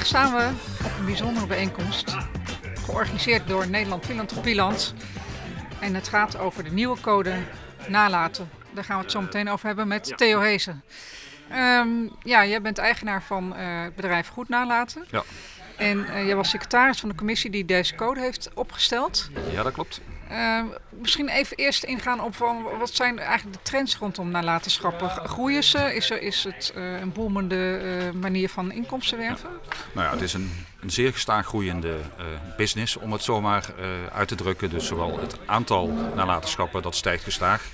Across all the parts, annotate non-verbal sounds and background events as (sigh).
Vandaag staan we op een bijzondere bijeenkomst, georganiseerd door Nederland Filantropieland. En het gaat over de nieuwe code nalaten. Daar gaan we het zo meteen over hebben met Theo Heesen. Ehm, ja, jij bent eigenaar van eh, het bedrijf Goed Nalaten. Ja. En uh, jij was secretaris van de commissie die deze code heeft opgesteld. Ja, dat klopt. Uh, misschien even eerst ingaan op wat zijn eigenlijk de trends rondom nalatenschappen? Groeien ze? Is, er, is het uh, een boemende uh, manier van inkomsten werven? Ja. Nou ja, het is een, een zeer gestaag groeiende business, om het zomaar uit te drukken. Dus zowel het aantal nalatenschappen, dat stijgt gestaag.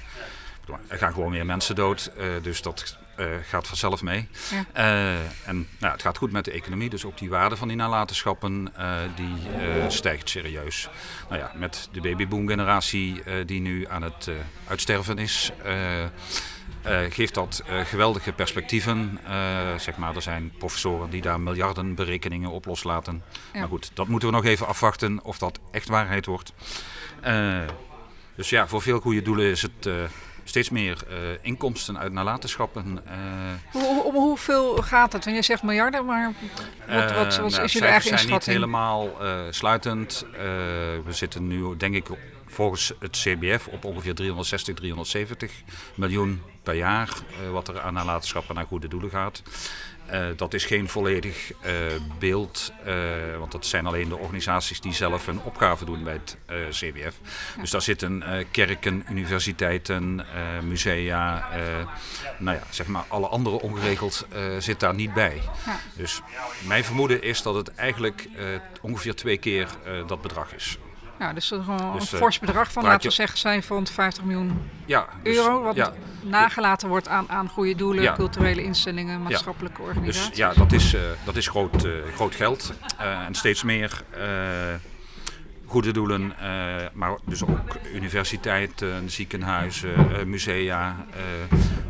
Er gaan gewoon meer mensen dood, dus dat uh, gaat vanzelf mee. Ja. Uh, en nou, het gaat goed met de economie, dus ook die waarde van die nalatenschappen uh, die stijgt serieus. Nou ja, met de babyboom-generatie die nu aan het uitsterven is, geeft dat geweldige perspectieven. zeg maar, er zijn professoren die daar miljarden berekeningen op loslaten. Ja. Maar goed, dat moeten we nog even afwachten of dat echt waarheid wordt. dus ja, voor veel goede doelen is het steeds meer uh, inkomsten uit nalatenschappen. Uh, Hoe, om hoeveel gaat het? Want je zegt miljarden, maar wat, wat, wat nou, is jullie eigen zijn niet helemaal sluitend. we zitten nu, denk ik, volgens het CBF op ongeveer 360, 370 miljoen per jaar. wat er aan nalatenschappen naar goede doelen gaat. Uh, dat is geen volledig uh, beeld, want dat zijn alleen de organisaties die zelf hun opgave doen bij het CBF. Dus daar zitten kerken, universiteiten, musea, nou ja, zeg maar alle andere ongeregeld zit daar niet bij. Dus mijn vermoeden is dat het eigenlijk ongeveer twee keer dat bedrag is. Ja, dus dat is gewoon dus, een fors bedrag van, laten we zeggen, zijn van 50 miljoen ja, dus, euro. Wat ja, nagelaten wordt aan, aan goede doelen, ja. culturele instellingen, maatschappelijke organisaties. Dus ja, dat is, uh, dat is groot, uh, groot geld. En steeds meer goede doelen, maar dus ook universiteiten, ziekenhuizen, musea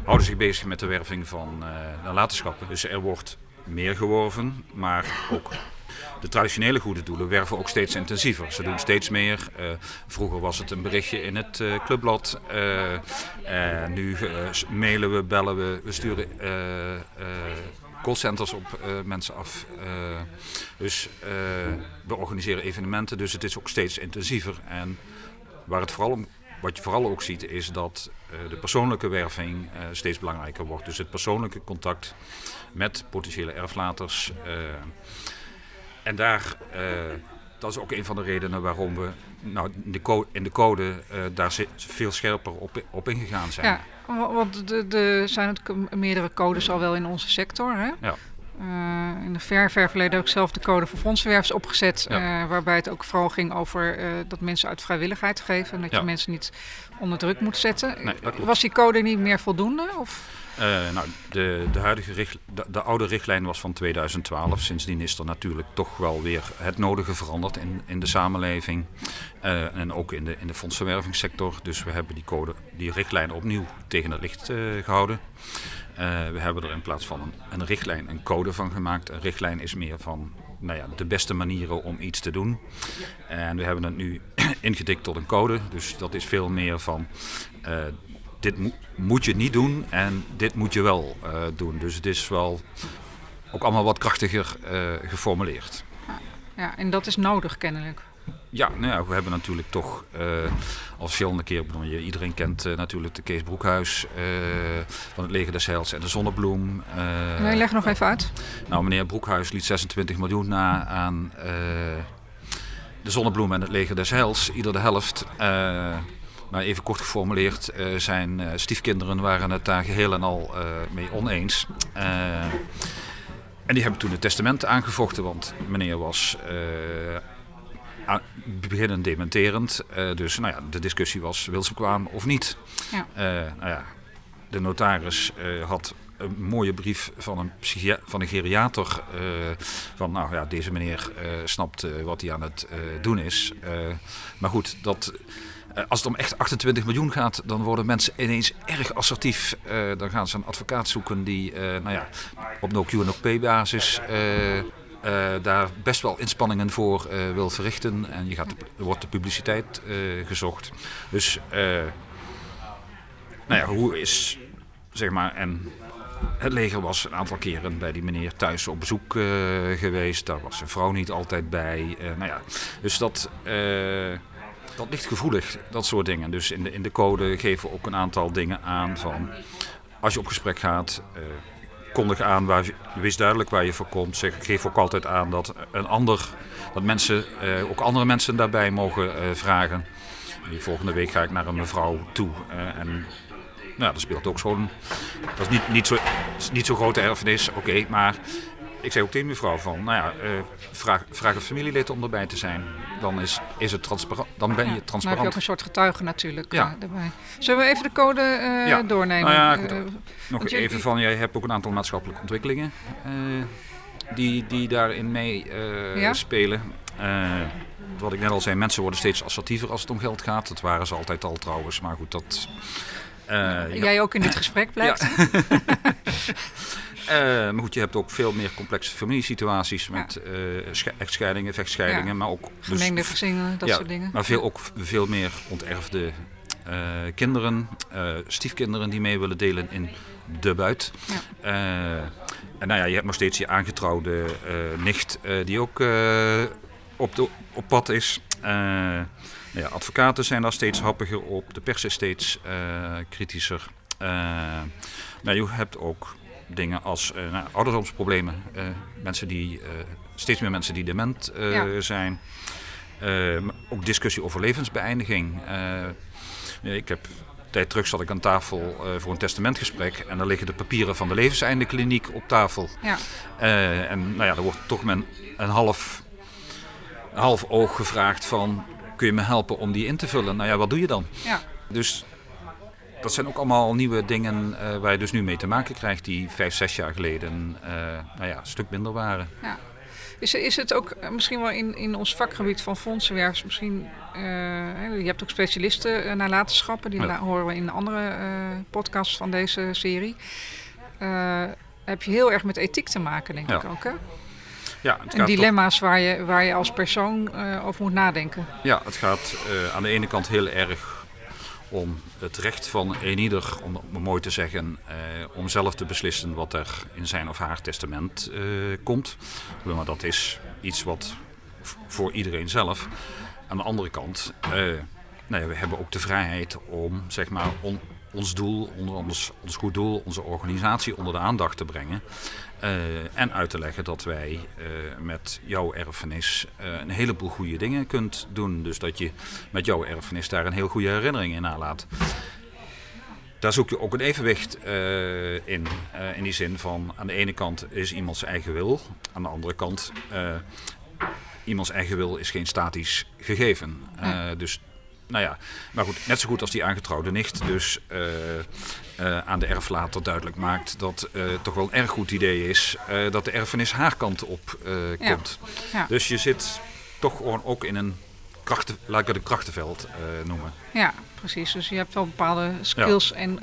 houden zich bezig met de werving van nalatenschappen. Dus er wordt meer geworven, maar ook de traditionele goede doelen werven ook steeds intensiever. Ze doen steeds meer. Uh, vroeger was het een berichtje in het uh, clubblad. Uh, nu mailen we, bellen we, we sturen callcenters op mensen af. dus we organiseren evenementen, dus het is ook steeds intensiever. En waar het vooral om wat je vooral ook ziet is dat de persoonlijke werving steeds belangrijker wordt. Dus het persoonlijke contact met potentiële erflaters. En daar, uh, dat is ook een van de redenen waarom we nou, in, de code, in de code uh, daar veel scherper op, op ingegaan zijn. Ja, want er zijn natuurlijk meerdere codes al wel in onze sector. Hè? Ja. Uh, in de ver, ver verleden ook zelf de code voor fondsenwervers opgezet. Ja. Uh, waarbij het ook vooral ging over uh, dat mensen uit vrijwilligheid geven. En dat ja. je mensen niet onder druk moet zetten. Nee, Was die code niet meer voldoende? Of? Uh, nou, de, de, huidige richt, de, de, oude richtlijn was van 2012. Sindsdien is er natuurlijk toch wel weer het nodige veranderd in, in de samenleving. Uh, en ook in de, in de fondsenwervingssector. Dus we hebben die, code, die richtlijn opnieuw tegen het licht uh, gehouden. we hebben er in plaats van een, een, richtlijn een code van gemaakt. Een richtlijn is meer van nou ja, de beste manieren om iets te doen. En we hebben het nu (clears throat) ingedikt tot een code. Dus dat is veel meer van dit mo moet je niet doen en dit moet je wel uh, doen. Dus het is wel ook allemaal wat krachtiger uh, geformuleerd. Ja, en dat is nodig kennelijk. Ja, nou ja, we hebben natuurlijk toch uh, al verschillende keer, je, iedereen kent uh, natuurlijk de Kees Broekhuis uh, van het Leger des Heils en de Zonnebloem. nee, leg nog even uit. Nou, meneer Broekhuis liet 26 miljoen na aan de Zonnebloem en het Leger des Heils, ieder de helft. Maar even kort geformuleerd, uh, zijn uh, stiefkinderen waren het daar geheel en al uh, mee oneens. en die hebben toen het testament aangevochten, want meneer was beginnen dementerend. dus nou ja, de discussie was wilsbekwaam of niet. Ja. nou ja, de notaris had een mooie brief van een, van een geriater. Van nou ja, deze meneer snapt wat hij aan het doen is. maar goed, dat, als het om echt 28 miljoen gaat, dan worden mensen ineens erg assertief. dan gaan ze een advocaat zoeken die nou ja, op no Q basis daar best wel inspanningen voor wil verrichten. En je gaat, er wordt de publiciteit gezocht. Dus nou ja, hoe is zeg maar. En het leger was een aantal keren bij die meneer thuis op bezoek geweest. Daar was zijn vrouw niet altijd bij. nou ja, dus dat, dat ligt gevoelig, dat soort dingen. Dus in de, in de code geven we ook een aantal dingen aan van als je op gesprek gaat, kondig aan, waar, wees duidelijk waar je voor komt. Zeg, geef ook altijd aan dat, een ander, dat mensen, uh, ook andere mensen daarbij mogen uh, vragen. Die volgende week ga ik naar een mevrouw toe. En nou, dat speelt ook zo'n. Dat is niet, niet, zo, niet zo'n grote erfenis, oké, maar ik zei ook tegen mevrouw van, nou ja, uh, vraag, vraag een familielid om erbij te zijn. Dan, is, is het transparant, dan ben je transparant. Dan heb je ook een soort getuige natuurlijk ja. Uh, Zullen we even de code uh, ja. doornemen? Nou nog even van, jij hebt ook een aantal maatschappelijke ontwikkelingen die, die daarin mee spelen. wat ik net al zei, mensen worden steeds assertiever als het om geld gaat. Dat waren ze altijd al trouwens, maar goed, dat... Jij ook in dit gesprek blijkt. Uh, (laughs) maar goed, je hebt ook veel meer complexe familiesituaties met uh, echtscheidingen, vechtscheidingen, maar ook... Dus Gemengde gezinnen, dat soort dingen. Maar veel, ook veel meer onterfde uh, kinderen, stiefkinderen die mee willen delen in de buit. en nou ja, je hebt nog steeds je aangetrouwde nicht die ook op, de, op pad is. Nou ja, advocaten zijn daar steeds happiger op, de pers is steeds kritischer. nou, je hebt ook dingen als uh, nou, ouderdomsproblemen. Uh, mensen die, uh, steeds meer mensen die dement ja. zijn. ook discussie over levensbeëindiging. ik heb tijd terug zat ik aan tafel voor een testamentgesprek. En daar liggen de papieren van de levenseindekliniek op tafel. Ja. en nou ja, er wordt toch men een half, half oog gevraagd van... kun je me helpen om die in te vullen? Nou ja, wat doe je dan? Ja. Dus dat zijn ook allemaal nieuwe dingen uh, waar je dus nu mee te maken krijgt, die vijf, zes jaar geleden uh, nou ja, een stuk minder waren. Ja. Is, is het ook eh, misschien wel in, in ons vakgebied van fondsenwerkers, misschien, uh, je hebt ook specialisten nalatenschappen, die ja. horen we in andere podcasts van deze serie. heb je heel erg met ethiek te maken, denk ik ook, hè? Ja, het en dilemma's waar, je, waar je als persoon over moet nadenken. Ja, het gaat aan de ene kant heel erg om het recht van een ieder, om, mooi te zeggen, eh, om zelf te beslissen wat er in zijn of haar testament eh, komt. Maar dat is iets wat voor iedereen zelf. Aan de andere kant, eh, nou ja, we hebben ook de vrijheid om zeg maar, on, ons doel, ons, ons goed doel, onze organisatie onder de aandacht te brengen. Uh, en uit te leggen dat wij uh, met jouw erfenis uh, een heleboel goede dingen kunt doen. Dus dat je met jouw erfenis daar een heel goede herinnering in nalaat. Daar zoek je ook een evenwicht in. in die zin van aan de ene kant is iemands eigen wil. Aan de andere kant, iemands eigen wil is geen statisch gegeven. Dus nou ja, maar goed, net zo goed als die aangetrouwde nicht. Dus uh, aan de erflater duidelijk maakt dat het uh, toch wel een erg goed idee is dat de erfenis haar kant op komt. Ja. Dus je zit toch gewoon ook in een krachten, laat ik het een krachtenveld noemen. Ja, precies. Dus je hebt wel bepaalde skills en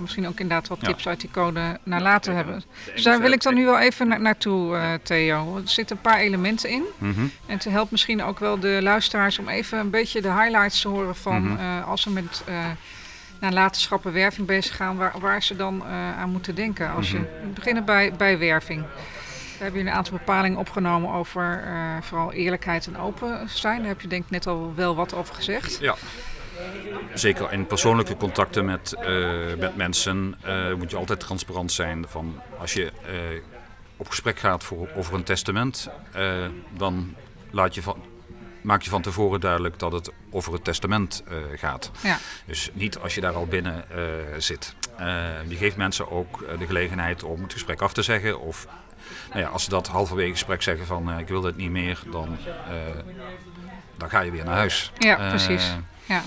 misschien ook inderdaad wat tips uit die code naar later hebben. Dus daar wil ik dan nu wel even na naartoe, Theo. Er zitten een paar elementen in. Mm -hmm. En het helpt misschien ook wel de luisteraars om even een beetje de highlights te horen van mm -hmm. als ze met nalatenschappenwerving werving bezig gaan, waar, waar ze dan aan moeten denken. Als je, mhm. beginnen bij, bij werving. Daar hebben jullie een aantal bepalingen opgenomen over uh, vooral eerlijkheid en open zijn. Daar heb je denk ik net al wel wat over gezegd. Ja. Zeker in persoonlijke contacten met, uh, met mensen moet je altijd transparant zijn. Van als je op gesprek gaat voor, over een testament, dan laat je van, maak je van tevoren duidelijk dat het over het testament gaat. Ja. Dus niet als je daar al binnen zit. Je geeft mensen ook de gelegenheid om het gesprek af te zeggen. Of nou ja, als ze dat halverwege gesprek zeggen van ik wil dit niet meer, dan, dan ga je weer naar huis. Ja, precies. Ja.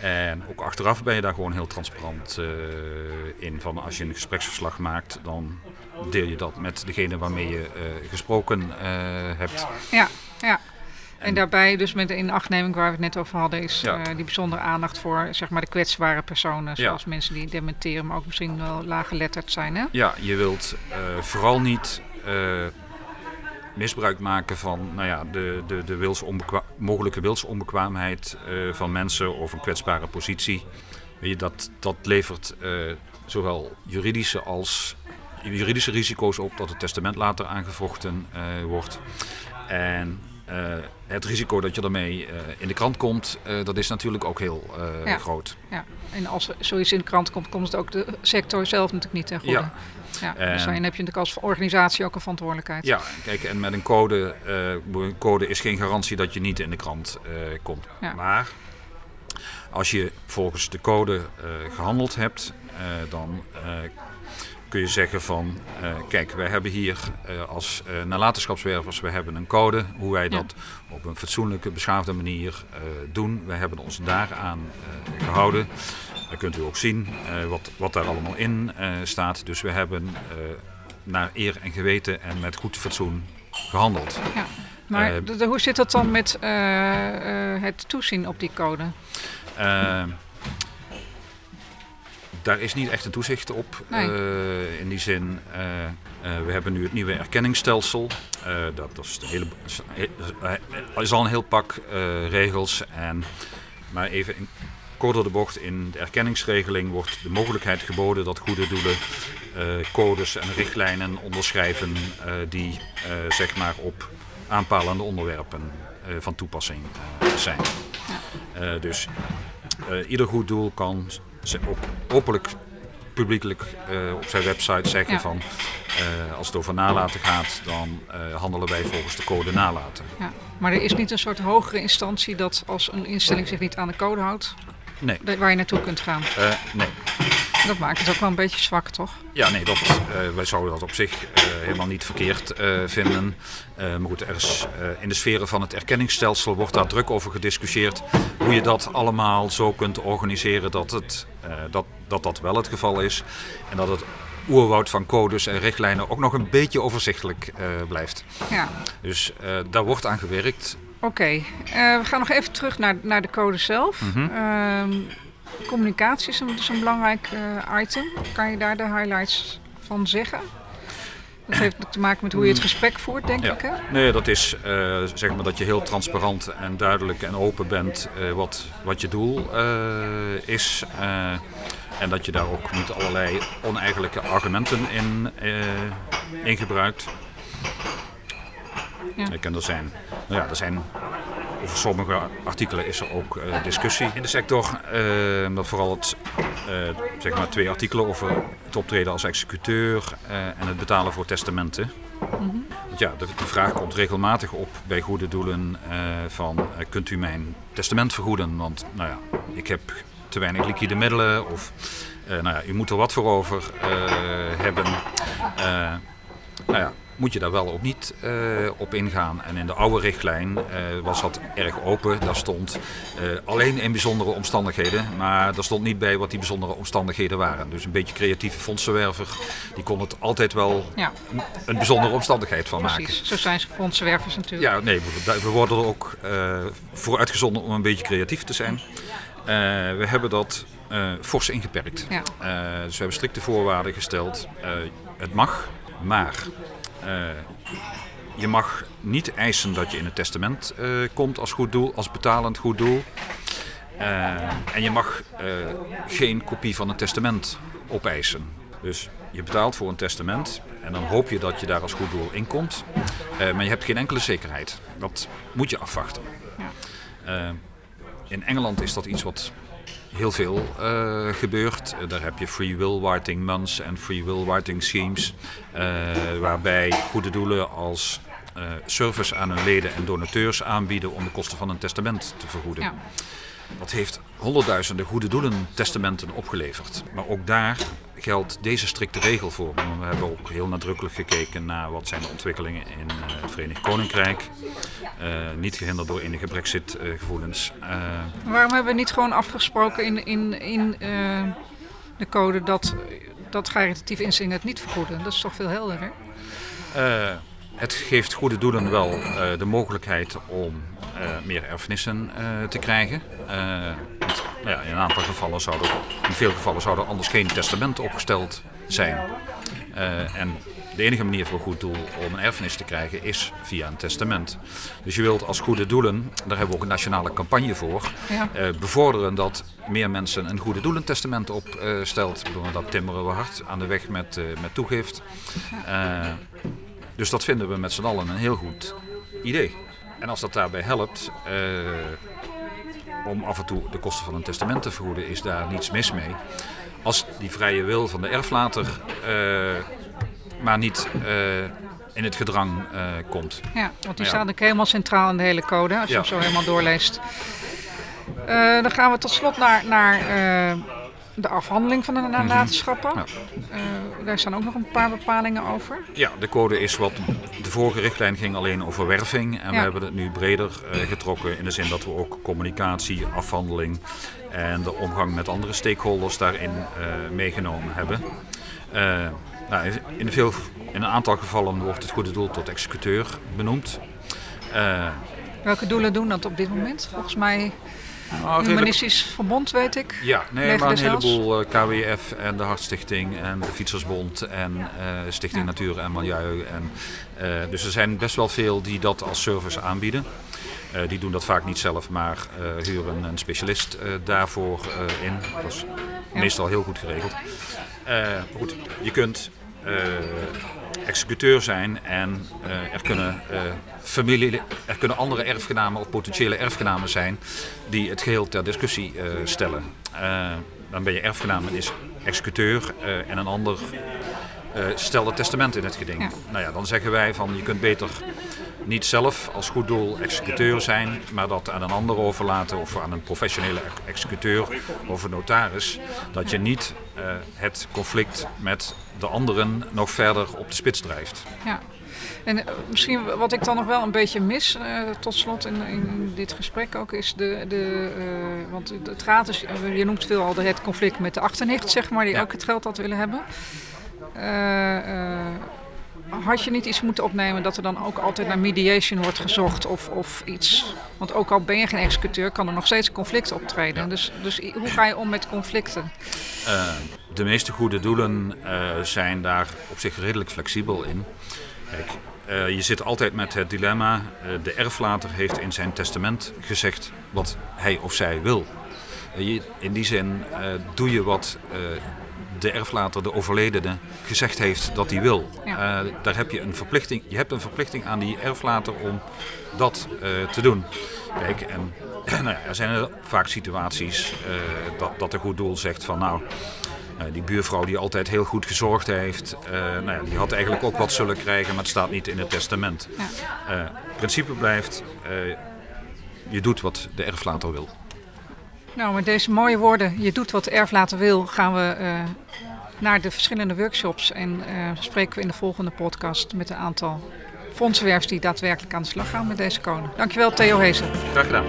En ook achteraf ben je daar gewoon heel transparant in. Van als je een gespreksverslag maakt, dan deel je dat met degene waarmee je gesproken hebt. Ja, ja. En, daarbij dus met de inachtneming waar we het net over hadden, is die bijzondere aandacht voor zeg maar, de kwetsbare personen. Zoals mensen die dementeren, maar ook misschien wel laaggeletterd zijn. Hè? Ja, je wilt vooral niet misbruik maken van nou ja, de, de, de wilsonbekwa mogelijke wilsonbekwaamheid van mensen of een kwetsbare positie. Weet je, dat, dat levert zowel juridische als juridische risico's op dat het testament later aangevochten wordt. En het risico dat je ermee in de krant komt, dat is natuurlijk ook heel groot. Ja, en als zoiets in de krant komt, komt het ook de sector zelf natuurlijk niet ten goede. Ja. Ja, dus dan heb je natuurlijk als organisatie ook een verantwoordelijkheid. Ja, kijk, en met een code, een code is geen garantie dat je niet in de krant komt. Maar als je volgens de code gehandeld hebt, dan kun je zeggen van, kijk, wij hebben hier als nalatenschapswervers, we hebben een code, hoe wij dat op een fatsoenlijke, beschaafde manier doen. Wij hebben ons daaraan gehouden. Dan kunt u ook zien wat, wat daar allemaal in staat. Dus we hebben naar eer en geweten en met goed fatsoen gehandeld. Ja. Maar hoe zit dat dan met het toezien op die code? Daar is niet echt een toezicht op. Uh, in die zin, uh, we hebben nu het nieuwe erkenningsstelsel. dat, dat is, een hele, is al een heel pak regels. En, maar even in, kort door de bocht, in de erkenningsregeling wordt de mogelijkheid geboden dat goede doelen codes en richtlijnen onderschrijven die zeg maar op aanpalende onderwerpen van toepassing zijn. Ja. dus ieder goed doel kan op, openlijk publiekelijk uh, op zijn website zeggen van uh, als het over nalaten gaat, dan handelen wij volgens de code nalaten. Ja, maar er is niet een soort hogere instantie dat als een instelling zich niet aan de code houdt, nee. waar je naartoe kunt gaan? nee. Dat maakt het ook wel een beetje zwak, toch? Ja, nee, dat, wij zouden dat op zich helemaal niet verkeerd vinden. maar goed, er is, in de sferen van het erkenningsstelsel wordt daar druk over gediscussieerd. Hoe je dat allemaal zo kunt organiseren dat het, dat, dat, dat wel het geval is. En dat het oerwoud van codes en richtlijnen ook nog een beetje overzichtelijk blijft. Ja. Dus daar wordt aan gewerkt. Oké, we gaan nog even terug naar, naar de code zelf. Mm Communicatie is een, is een belangrijk item. Kan je daar de highlights van zeggen? Dat heeft te maken met hoe je het gesprek voert, denk ik. Hè? Nee, dat is uh, zeg maar dat je heel transparant en duidelijk en open bent uh, wat, wat je doel is. en dat je daar ook niet allerlei oneigenlijke argumenten in, in gebruikt. Ja. Ik er zijn, nou ja, er zijn over sommige artikelen is er ook uh, discussie in de sector. Uh, dat vooral het, uh, zeg maar twee artikelen over het optreden als executeur en het betalen voor testamenten. Mm Want ja, de, de, vraag komt regelmatig op bij goede doelen van kunt u mijn testament vergoeden? Want nou ja, ik heb te weinig liquide middelen of nou ja, u moet er wat voor over hebben. nou ja, moet je daar wel ook niet uh, op ingaan. En in de oude richtlijn uh, was dat erg open. Daar stond uh, alleen in bijzondere omstandigheden, maar daar stond niet bij wat die bijzondere omstandigheden waren. Dus een beetje creatieve fondsenwerver, die kon het altijd wel ja. een, een, bijzondere omstandigheid van Precies. maken. Zo zijn ze fondsenwervers natuurlijk. Ja, nee, we worden er ook voor uitgezonden om een beetje creatief te zijn. we hebben dat fors ingeperkt. Ja. dus we hebben strikte voorwaarden gesteld. het mag, maar je mag niet eisen dat je in het testament uh, komt als goed doel, als betalend goed doel. Uh, en je mag geen kopie van een testament opeisen. Dus je betaalt voor een testament en dan hoop je dat je daar als goed doel in komt. maar je hebt geen enkele zekerheid. Dat moet je afwachten. In Engeland is dat iets wat heel veel uh, gebeurt. Uh, daar heb je free will writing months en free will writing schemes, uh, waarbij goede doelen als service aan hun leden en donateurs aanbieden om de kosten van een testament te vergoeden. Ja. Dat heeft honderdduizenden goede doelen testamenten opgeleverd. Maar ook daar geldt deze strikte regel voor. We hebben ook heel nadrukkelijk gekeken naar wat zijn de ontwikkelingen in uh, het Verenigd Koninkrijk. Uh, niet gehinderd door enige brexit-gevoelens. Uh, Waarom hebben we niet gewoon afgesproken in, in, in de code dat, dat caritatieve instellingen het niet vergoeden? Dat is toch veel helderder? het geeft goede doelen wel de mogelijkheid om meer erfenissen te krijgen. Nou ja, in een aantal gevallen zouden, in veel gevallen zou er anders geen testament opgesteld zijn. Uh, en de enige manier voor een goed doel om een erfenis te krijgen is via een testament. Dus je wilt als goede doelen, daar hebben we ook een nationale campagne voor, ja. bevorderen dat meer mensen een goede doelentestament opstelt. Uh, dat timmeren we hard aan de weg met, met toegift. dus dat vinden we met z'n allen een heel goed idee. En als dat daarbij helpt om af en toe de kosten van een testament te vergoeden, is daar niets mis mee. Als die vrije wil van de erflater uh, maar niet uh, in het gedrang uh, komt. Ja, want die staat ook helemaal centraal in de hele code, als je hem zo helemaal doorleest. dan gaan we tot slot naar, naar de afhandeling van de mhm. nalatenschappen. Ja. Uh, daar staan ook nog een paar bepalingen over. Ja, de code is wat. De vorige richtlijn ging alleen over werving. En we hebben het nu breder uh, getrokken in de zin dat we ook communicatie, afhandeling en de omgang met andere stakeholders daarin uh, meegenomen hebben. Nou, in, veel, in een aantal gevallen wordt het goede doel tot executeur benoemd. Welke doelen doen dat op dit moment? Volgens mij nou, Humanistisch Verbond, weet ik. Ja, nee, maar een heleboel uh, KWF en de Hartstichting en de Fietsersbond en uh, Stichting Natuur en Milieu. En, uh, dus er zijn best wel veel die dat als service aanbieden. die doen dat vaak niet zelf, maar huren een specialist daarvoor in. Dat is meestal heel goed geregeld. goed, je kunt executeur zijn en uh, er, kunnen, uh, familie, er kunnen andere erfgenamen of potentiële erfgenamen zijn die het geheel ter discussie uh, stellen. dan ben je erfgenaam en is executeur en een ander stelt het testament in het geding. Ja. Nou ja, dan zeggen wij van je kunt beter niet zelf als goed doel executeur zijn, maar dat aan een ander overlaten of aan een professionele executeur of een notaris. Dat je niet uh, het conflict met de anderen nog verder op de spits drijft. Ja. En uh, misschien wat ik dan nog wel een beetje mis, uh, tot slot in, in, dit gesprek ook, is de. de want het gaat dus, je noemt veel al het conflict met de achternicht, zeg maar, die ja. ook het geld had willen hebben had je niet iets moeten opnemen dat er dan ook altijd naar mediation wordt gezocht of, of iets? Want ook al ben je geen executeur, kan er nog steeds conflict optreden. Dus, dus hoe ga je om met conflicten? Uh, de meeste goede doelen uh, zijn daar op zich redelijk flexibel in. Kijk, uh, je zit altijd met het dilemma: de erflater heeft in zijn testament gezegd wat hij of zij wil. in die zin doe je wat de erflater, de overledene, gezegd heeft dat hij wil. Ja. Uh, daar heb je een verplichting. Je hebt een verplichting aan die erflater om dat uh, te doen. Kijk, en (clears throat) nou ja, er zijn er vaak situaties uh, dat, dat een goed doel zegt van nou. die buurvrouw die altijd heel goed gezorgd heeft, nou ja, die had eigenlijk ook wat zullen krijgen, maar het staat niet in het testament. Ja. Het principe blijft, je doet wat de erflater wil. Nou, met deze mooie woorden, je doet wat de erflater wil, gaan we uh, naar de verschillende workshops. En uh, spreken we in de volgende podcast met een aantal fondsenwervers die daadwerkelijk aan de slag gaan met deze koning. Dankjewel Theo Hezen. Graag gedaan.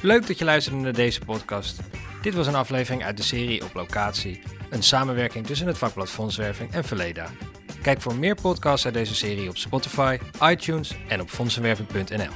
Leuk dat je luisterde naar deze podcast. Dit was een aflevering uit de serie Op Locatie. Een samenwerking tussen het vakblad Fondswerving en Verleda. Kijk voor meer podcasts uit deze serie op Spotify, iTunes en op fondsenwerving.nl.